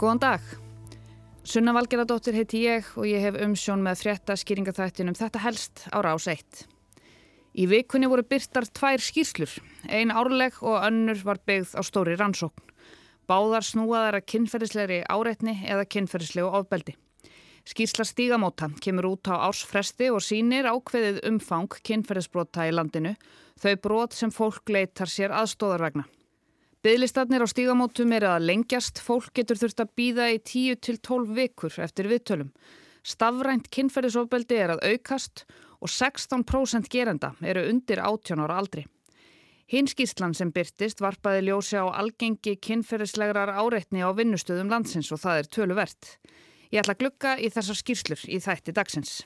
Góðan dag. Sunna Valgeradóttir heiti ég og ég hef umsjón með frétta skýringaþættinum Þetta helst ára ás eitt. Í vikunni voru byrtar tvær skýrslur. Ein árleg og önnur var byggð á stóri rannsókn. Báðar snúaðar að kynferðislegri áreitni eða kynferðislegu ofbeldi. Skýrsla stígamóta kemur út á ársfresti og sínir ákveðið umfang kynferðisbrota í landinu, þau brot sem fólk leitar sér aðstóðar vegna. Byðlistarnir á stígamótum er að lengjast, fólk getur þurft að býða í 10-12 vikur eftir viðtölum. Stafrænt kynferðisofbeldi er að aukast og 16% gerenda eru undir 18 ára aldri. Hinskíslan sem byrtist varpaði ljósi á algengi kynferðislegrar áreitni á vinnustöðum landsins og það er töluvert. Ég ætla að glukka í þessar skýrslur í þætti dagsins.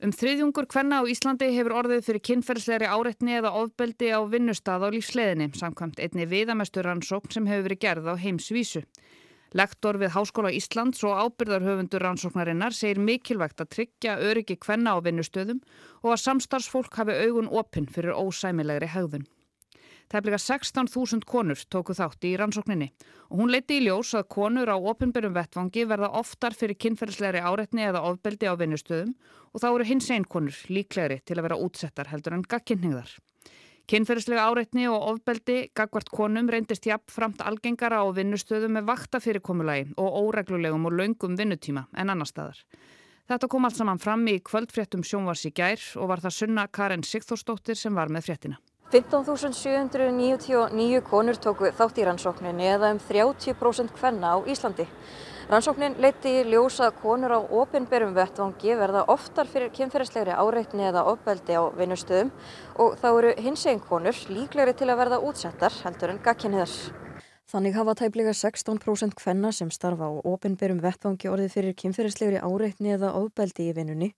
Um þriðjungur hvenna á Íslandi hefur orðið fyrir kynferðslegri áreitni eða ofbeldi á vinnustad á lífsleðinni samkvæmt einni viðamestur rannsókn sem hefur verið gerð á heimsvísu. Lektor við Háskóla Íslands og ábyrðarhöfundur rannsóknarinnar segir mikilvægt að tryggja öryggi hvenna á vinnustöðum og að samstarfsfólk hafi augun opinn fyrir ósæmilegri hegðun. Tæplega 16.000 konur tóku þátt í rannsókninni og hún leiti í ljós að konur á ofinbyrjum vettvangi verða oftar fyrir kynferðslegri áreitni eða ofbeldi á vinnustöðum og þá eru hins einn konur líklegri til að vera útsettar heldur en gagkinningðar. Kynferðslega áreitni og ofbeldi gagvart konum reyndist jafn framt algengara á vinnustöðum með vakta fyrirkomulagi og óreglulegum og laungum vinnutíma en annar staðar. Þetta kom allt saman fram í kvöldfréttum sjónvars í gær og var það sunna Karin Sigþórsdóttir sem var með fréttina. 15.799 konur tóku þátt í rannsókninni eða um 30% hvenna á Íslandi. Rannsóknin leiti í ljósa konur á opinberum vettvangi verða oftar fyrir kynferðislegri áreitni eða ofbeldi á vinnustöðum og þá eru hins einn konur líklegri til að verða útsettar heldur en gagkinniðar. Þannig hafa tæplega 16% hvenna sem starfa á ofinberum vettvangi orðið fyrir kynferðislegri áreitni eða ofbeldi í vinnunni,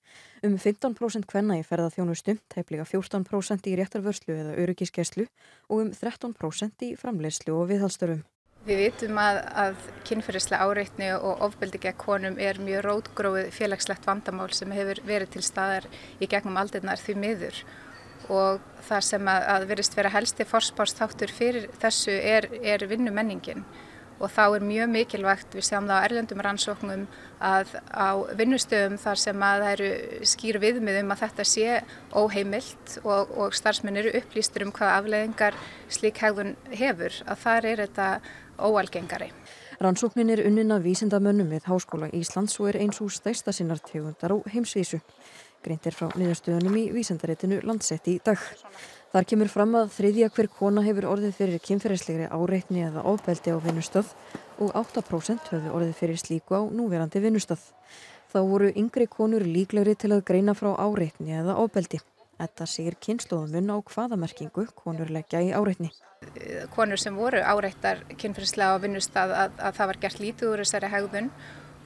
um 15% hvenna í ferðarþjónustu, tæplega 14% í réttarvörslu eða öryggiskeslu og um 13% í framleyslu og viðhalstörfum. Við vitum að, að kynferðislega áreitni og ofbeldi gegn konum er mjög rótgróið félagslegt vandamál sem hefur verið til staðar í gegnum aldirnar því miður og það sem að, að verist vera helsti forspárstáttur fyrir þessu er, er vinnumenningin og þá er mjög mikilvægt, við sjáum það á erlendum rannsóknum að á vinnustöðum þar sem að það eru skýr viðmiðum að þetta sé óheimilt og, og starfsmenn eru upplýstur um hvaða afleðingar slík hegðun hefur, að þar er þetta óalgengari. Rannsóknin er unnin að vísindamönnum við Háskóla Íslands og er eins og stæsta sinnar tegundar á heimsvísu. Greint er frá niðurstöðunum í vísendaréttinu landsett í dag. Þar kemur fram að þriðja hver kona hefur orðið fyrir kynferðislegri áreitni eða ofbeldi á vinnustöð og 8% höfðu orðið fyrir slíku á núverandi vinnustöð. Þá voru yngri konur líklegri til að greina frá áreitni eða ofbeldi. Þetta segir kynnslóðumun á hvaðamerkingu konur leggja í áreitni. Konur sem voru áreittar kynferðislega á vinnustöð að, að það var gert lítið úr þessari hegðun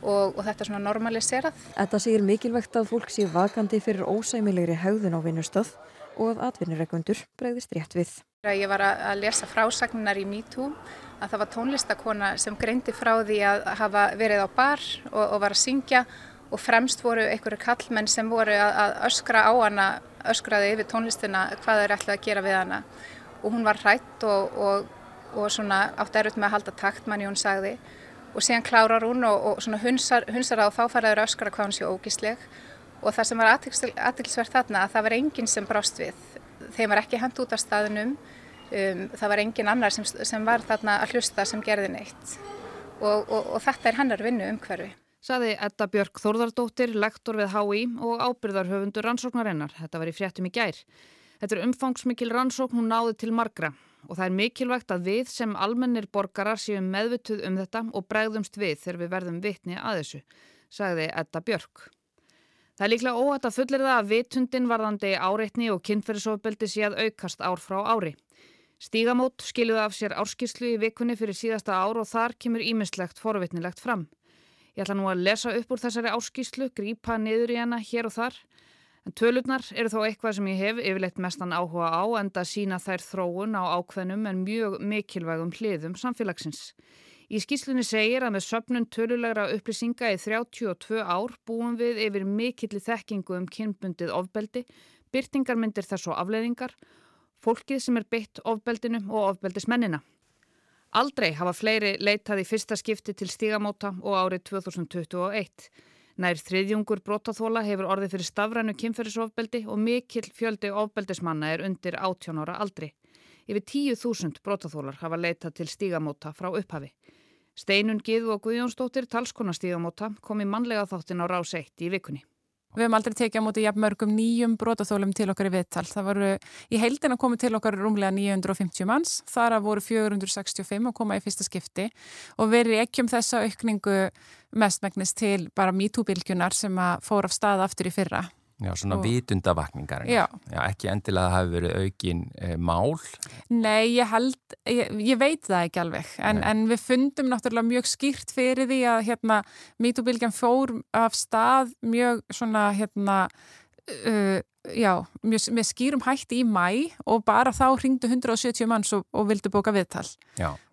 og, og þetta er svona normaliserað. Þetta segir mikilvægt að fólk sé vakandi fyrir ósæmilegri haugðun á vinnustöð og að atvinnureikundur bregðist rétt við. Ég var að lesa frásagnar í MeToo að það var tónlistakona sem greindi frá því að hafa verið á bar og, og var að syngja og fremst voru einhverju kallmenn sem voru að, að öskra á hana, öskraði yfir tónlistina hvað þeir ætlaði að gera við hana og hún var hrætt og, og, og svona átt erut með að halda takt manni hún sagði og síðan klárar hún og, og hunsar, hunsar á þá faraður öskara hvað hún sé ógísleg. Og það sem var aðtilsvert þarna að það var enginn sem brást við. Þeim var ekki hendt út af staðunum um, það var enginn annar sem, sem var þarna að hlusta sem gerði neitt. Og, og, og þetta er hennar vinnu umhverfi Saði Edda Björk Þórðardóttir, lektor við HÍ og ábyrðarhöfundur rannsóknarinnar. Þetta var í fréttum í gær. Þetta er umfangsmikil rannsókn, hún náði til margra og það er mikilvægt að við sem almennir borgarar séum meðvituð um þetta og bregðumst við þegar við verðum vitni að þessu, sagði Edda Björk. Það er líklega óhætt að fullir það að vitundin varðandi áreitni og kynferðisofbeldi sé að aukast ár frá ári. Stígamót skiluði af sér árskyslu í vikunni fyrir síðasta ár og þar kemur ímislegt forvitnilegt fram. Ég ætla nú að lesa upp úr þessari áskyslu, grípa niður í hana hér og þar En tölurnar eru þó eitthvað sem ég hef yfirleitt mestan áhuga á en það sína þær þróun á ákveðnum en mjög mikilvægum hliðum samfélagsins. Í skýslunni segir að með söpnun tölulegra upplýsinga í 32 ár búum við yfir mikilli þekkingu um kynbundið ofbeldi, byrtingarmyndir þess og afleðingar, fólkið sem er beitt ofbeldinu og ofbeldismennina. Aldrei hafa fleiri leitað í fyrsta skipti til stígamóta og árið 2021. Nær þriðjungur brotaþóla hefur orðið fyrir stafrænu kynferðisofbeldi og mikill fjöldi ofbeldismanna er undir 18 ára aldri. Yfir 10.000 brotaþólar hafa leitað til stígamóta frá upphafi. Steinun Gíðu og Guðjónsdóttir talskona kom í mannlega þáttin á rás 1 í vikunni. Við hefum aldrei tekið á móti jafn mörgum nýjum brotaþólum til okkar í viðtal. Það voru í heildina komið til okkar rúmlega 950 manns. Þar að voru 465 að koma í fyrsta skipti og verið ekki um þessa aukningu mestmægnis til bara MeToo-bylgjunar sem að fór af stað aftur í fyrra. Já, svona og... vitundavakningar. Já. Já. Ekki endilega að það hefur verið aukin e, mál. Nei, ég held, ég, ég veit það ekki alveg. En, en við fundum náttúrulega mjög skýrt fyrir því að hérna MeToo-bylgjan fór af stað mjög svona hérna uh, já, mjög, með skýrum hætti í mæ og bara þá ringdu 170 manns og, og vildu bóka viðtal.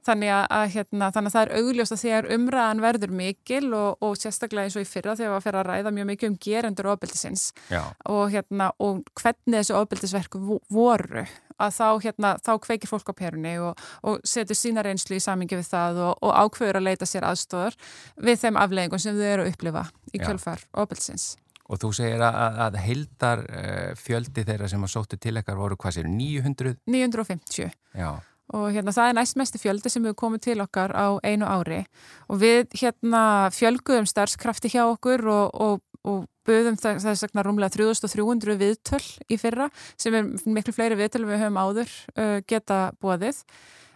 Þannig að, að, hérna, þannig að það er augljóst að þegar umræðan verður mikil og, og sérstaklega eins og í fyrra þegar við fyrir að ræða mjög mikið um gerendur ofbildisins og, hérna, og hvernig þessu ofbildisverku voru að þá, hérna, þá kveikir fólk á perunni og setur sína reynslu í samingi við það og ákveður að leita sér aðstóðar við þeim afleggingum sem þau eru að upplifa í kjölfar ofbildisins. Og þú segir að, að heldar uh, fjöldi þeirra sem að sóttu til ekkar voru hvað sér, 900? 950. Já. Og hérna það er næstmesti fjöldi sem hefur komið til okkar á einu ári og við hérna fjölguðum starfskrafti hjá okkur og, og, og buðum þess að segna rúmlega 3300 viðtöl í fyrra sem er miklu fleiri viðtöl við höfum áður uh, geta búaðið.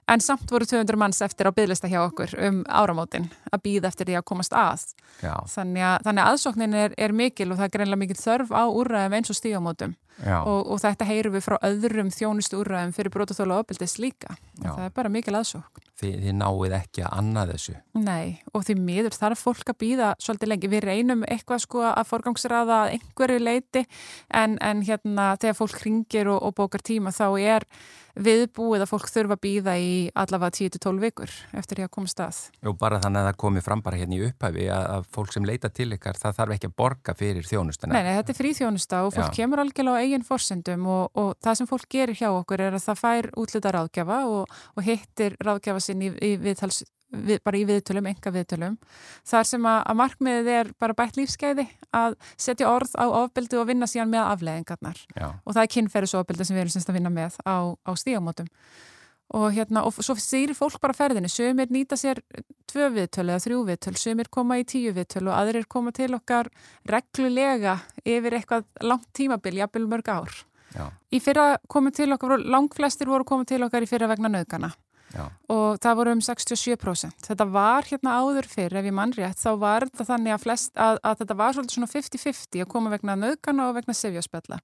En samt voru 200 manns eftir á bygglista hjá okkur um áramótin að býða eftir því að komast að. Þannig að, þannig að aðsóknin er, er mikil og það er greinlega mikil þörf á úrræðum eins og stígamótum. Og, og þetta heyru við frá öðrum þjónustu úrræðum fyrir brotaþóla og opildis líka. Það er bara mikil aðsókn. Þið, þið náið ekki að annað þessu? Nei, og því miður þarf fólk að býða svolítið lengi. Við reynum eitthvað sko að forgangsraða einhverju leiti en, en hérna þegar fólk ringir og, og bókar tíma þá er viðbúið að fólk þurfa að býða í allavega 10-12 vikur eftir því að koma stað. Jú, bara þannig að það komi fram bara hérna í upphæfi að, að fólk sem leita til ykkar, það þarf ekki að borga fyrir þjónustana. Nei, nei þetta er frí þjónusta og fólk Já. kemur algjörlega á eigin forsendum og, og það sem fólk gerir hjá okkur er að það fær útlita ráðgjafa og, og hittir ráðgjafa sinn í, í viðtals við, bara í viðtölum, enga viðtölum þar sem að, að markmiðið er bara bætt lífskeiði að setja orð á ofbeldi og vinna síðan með afleðingarnar Já. og það er kynferðisofbeldi sem við erum semst að vinna með á, á stígamótum og hérna, og svo sýrir fólk bara ferðinni sömur nýta sér tvö viðtöl eða þrjú viðtöl, sömur koma í tíu viðtöl og aðrir koma til okkar reglulega yfir eitthvað langt tímabil, jafnvel mörg ár Já. í fyrra komið til okkar, langflestir voru komið til okkar í fyrra vegna nöðgana Já. og það voru um 67%. Þetta var hérna áður fyrir ef ég mann rétt, þá var þetta þannig að, flest, að, að þetta var svolítið svona 50-50 að koma vegna nöðgana og vegna sefjaspella.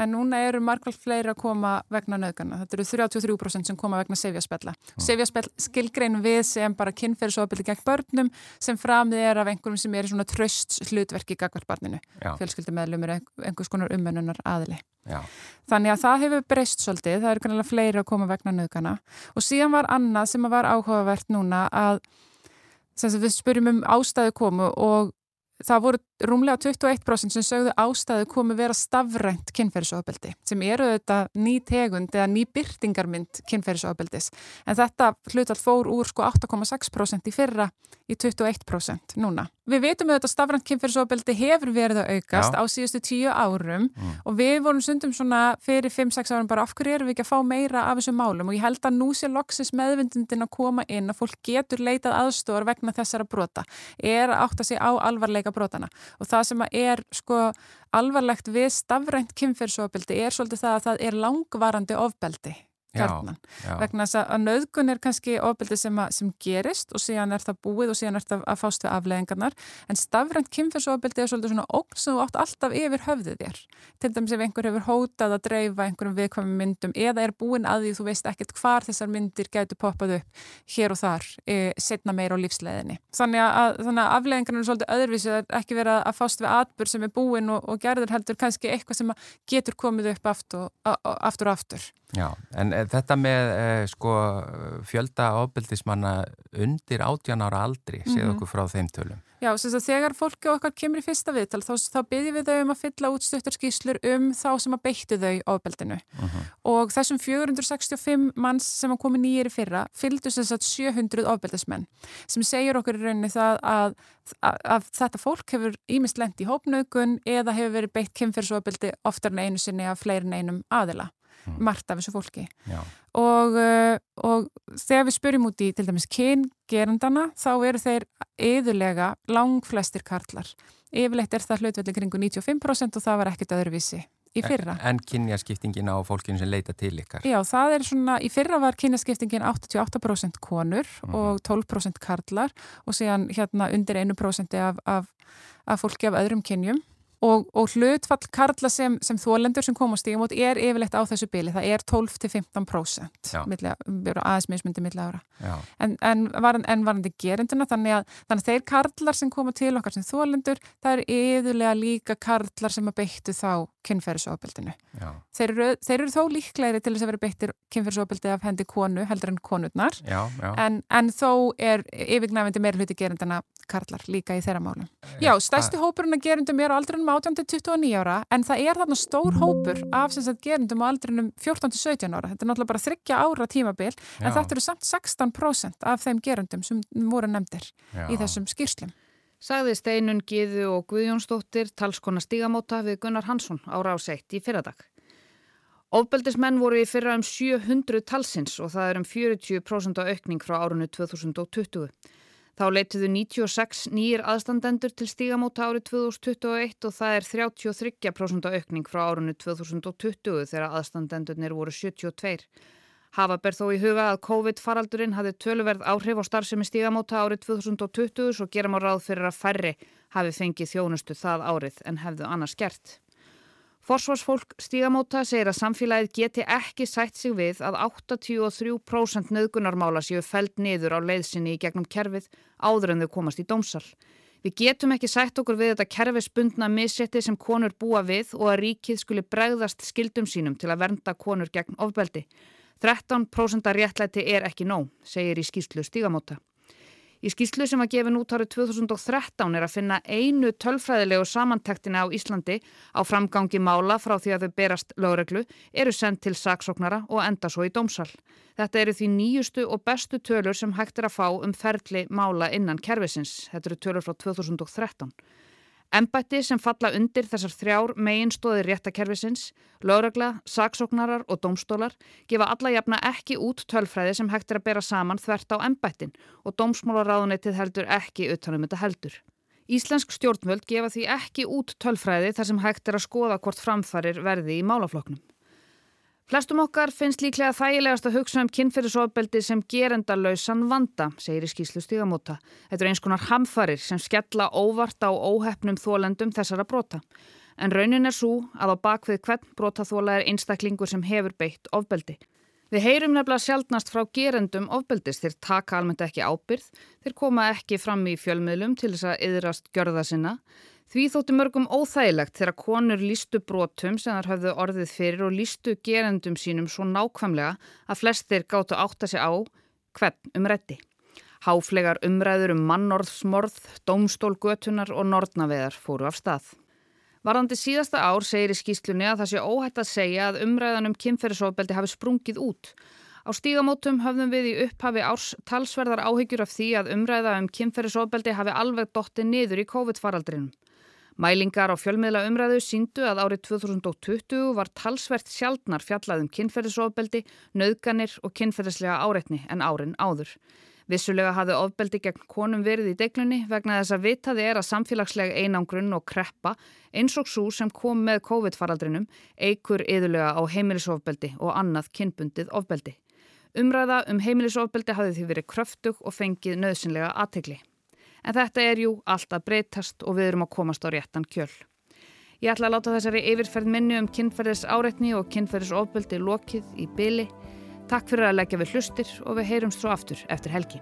En núna eru margveld fleiri að koma vegna nöðgana. Þetta eru 33% sem koma vegna sefjaspella. Mm. Sefjaspell skilgrein við sem bara kynferðisofbildi gegn börnum sem framið er af einhverjum sem er í svona tröst hlutverki gagvart barninu. Fjölskyldumæðlum er einhvers konar umönnunar aðli. Já. Þannig að það hefur breyst svolítið, það eru kannilega fleiri að koma vegna nöðgana og síðan var annað sem var áhugavert núna að við spurum um ástæðu komu og það voru rúmlega 21% sem sögðu ástæðu komi vera stafrænt kynferðisofabeldi sem eru þetta ný tegund eða ný byrtingarmynd kynferðisofabildis en þetta hlutall fór úr sko 8,6% í fyrra í 21% núna. Við veitum að stafrænt kynferðisofabeldi hefur verið að aukast Já. á síðustu tíu árum mm. og við vorum sundum svona fyrir 5-6 árum bara af hverju erum við ekki að fá meira af þessum málum og ég held að nú sé loksis meðvindundin að koma inn að fólk getur leitað aðstóðar vegna þessara brota er að átta sig á alvarleika brotana og það sem er sko alvarlegt við stafrænt kynferðsofbeldi er svolítið það að það er langvarandi ofbeldi kjarnan. Vegna þess að nöðgun er kannski ofbeldi sem, sem gerist og síðan er það búið og síðan er það að fást við afleðingarnar. En stafrænt kynferðsofbeldi er svolítið svona ógn sem þú átt alltaf yfir höfðið þér. Til dæmis ef einhver hefur hótað að dreifa einhverjum viðkvæmum myndum eða er búin að því þú veist ekkert hvar þessar myndir getur poppað upp hér og þar, e, setna meira á lífsleðinni. Þannig að, þannig að afleðingarnar er svolítið öðruvísið að ekki vera að fást við atbyrg sem er búin og, og gerður heldur kannski eitthvað sem getur komið upp aftur og aftur. Já, en þetta með uh, sko, fjölda ábyldismanna undir 18 ára aldri, séð mm -hmm. okkur frá þeim tölum. Já, þess að þegar fólki okkar kemur í fyrsta viðtal þá, þá byggjum við þau um að fylla út stuttarskíslur um þá sem að beittu þau ábeldinu uh mhm. -huh. og þessum 465 manns sem að komi nýjir í fyrra fylgdu þess að 700 ábeldismenn sem segir okkur í rauninni það að, að, að þetta fólk hefur ímest lend í hópnaugun eða hefur verið beitt kemfyrsóbeldi oftar en einu sinni af fleirin einum aðila mm. margt af þessu fólki og, uh, og þegar við spyrjum út í til dæmis kyngerandana þá eru þeir yðurlega lang flestir karlar yfirleitt er það hlutvelli kringu 95% og það var ekkert öðruvísi í fyrra. En kynjaskiptingin á fólkinu sem leita til ykkar? Já, það er svona, í fyrra var kynjaskiptingin 88% konur mm og 12% karlar og síðan hérna undir 1% af, af, af fólki af öðrum kynjum og, og hlutfall karla sem, sem þólendur sem komast í mót er yfirleitt á þessu bíli, það er 12-15% aðeins mismundi milla ára en, en, varan, en varandi gerinduna þannig að, þannig að þeir karlar sem koma til okkar sem þólendur, það er yfirlega líka karlar sem að beittu þá kynferðisofbildinu. Þeir, þeir eru þó líklegri til þess að vera beittir kynferðisofbildi af hendi konu heldur en konurnar já, já. En, en þó er yfirgnæfindi meira hluti gerindana karlar líka í þeirra málum. Já, stæsti hópurinn að gerindum er á aldrinum 18-29 ára en það er þarna stór hópur af gerindum á aldrinum 14-17 ára. Þetta er náttúrulega bara þryggja ára tímabil já. en þetta eru samt 16% af þeim gerindum sem voru nefndir í þessum skýrslum sagði Steinun Gíðu og Guðjónsdóttir talskona stígamóta við Gunnar Hansson ára á seitt í fyrradag. Óbeldismenn voru í fyrra um 700 talsins og það er um 40% aukning frá árunnu 2020. Þá leitiðu 96 nýjir aðstandendur til stígamóta árið 2021 og það er 33% aukning frá árunnu 2020 þegar aðstandendurnir voru 72. Hafa ber þó í huga að COVID-faraldurinn hafði töluverð áhrif á starfsemi stígamóta árið 2020 svo gerum á ráð fyrir að færri hafi fengið þjónustu það árið en hefðu annars gert. Forsvarsfólk stígamóta segir að samfélagið geti ekki sætt sig við að 83% nöðgunarmála séu feld niður á leiðsynni í gegnum kerfið áður en þau komast í dómsal. Við getum ekki sætt okkur við þetta kerfisbundna missetti sem konur búa við og að ríkið skuli bregðast skildum sínum til að vernda konur gegn ofbeldi. 13% réttlæti er ekki nóg, segir í skýslu stígamóta. Í skýslu sem var gefin út árið 2013 er að finna einu tölfræðilegu samantektina á Íslandi á framgangi mála frá því að þau berast lögreglu, eru sendt til saksóknara og enda svo í dómsal. Þetta eru því nýjustu og bestu tölur sem hægt er að fá um ferli mála innan kervisins. Þetta eru tölur frá 2013. Embætti sem falla undir þessar þrjár meginstóðir réttakerfisins, lögregla, saksóknarar og dómstólar gefa alla jafna ekki út tölfræði sem hægt er að bera saman þvert á embættin og dómsmálaráðunetið heldur ekki utanum þetta heldur. Íslensk stjórnvöld gefa því ekki út tölfræði þar sem hægt er að skoða hvort framfarir verði í málafloknum. Flestum okkar finnst líklega þægilegast að hugsa um kynferðisofbeldi sem gerendalausan vanda, segir í skýslu stígamóta. Þetta er eins konar hamfarir sem skella óvart á óhefnum þólendum þessara brota. En raunin er svo að á bakvið hvern brotaþóla er einstaklingur sem hefur beitt ofbeldi. Við heyrum nefnilega sjálfnast frá gerendum ofbeldis þeir taka almennt ekki ábyrð, þeir koma ekki fram í fjölmiðlum til þess að yðrast gjörða sinna, Því þóttu mörgum óþægilegt þegar konur lístu brotum sem þar hafðu orðið fyrir og lístu gerendum sínum svo nákvæmlega að flestir gáttu átta sig á hvern um reddi. Háflegar umræður um mannorðsmorð, domstólgötunar og nortnaveðar fóru af stað. Varðandi síðasta ár segir í skýslunni að það sé óhætt að segja að umræðan um kynferðisofbeldi hafi sprungið út. Á stígamótum höfðum við í upphafi árs talsverðar áhyggjur af því að umræða um kynferðisofbeldi hafi alveg dotti niður í COVID-faraldrinum. Mælingar á fjölmiðla umræðu síndu að árið 2020 var talsvert sjaldnar fjallað um kynferðisofbeldi, nöðganir og kynferðislega áreitni en árin áður. Vissulega hafði ofbeldi gegn konum verið í deglunni vegna þess að vitaði er að samfélagslega einangrun og kreppa eins og svo sem kom með COVID-faraldrinum eigur yðurlega á heimilisofbeldi og annað kynbundið ofbeldi. Umræða um heimilisofbeldi hafði því verið kröftug og fengið nöðsynlega aðtegli. En þetta er jú alltaf breytast og við erum að komast á réttan kjöl. Ég ætla að láta þessari yfirferð minni um kynferðis áreitni og kynferðis ofbeldi lokið í byli. Takk fyrir að leggja við hlustir og við heyrumst svo aftur eftir helgi.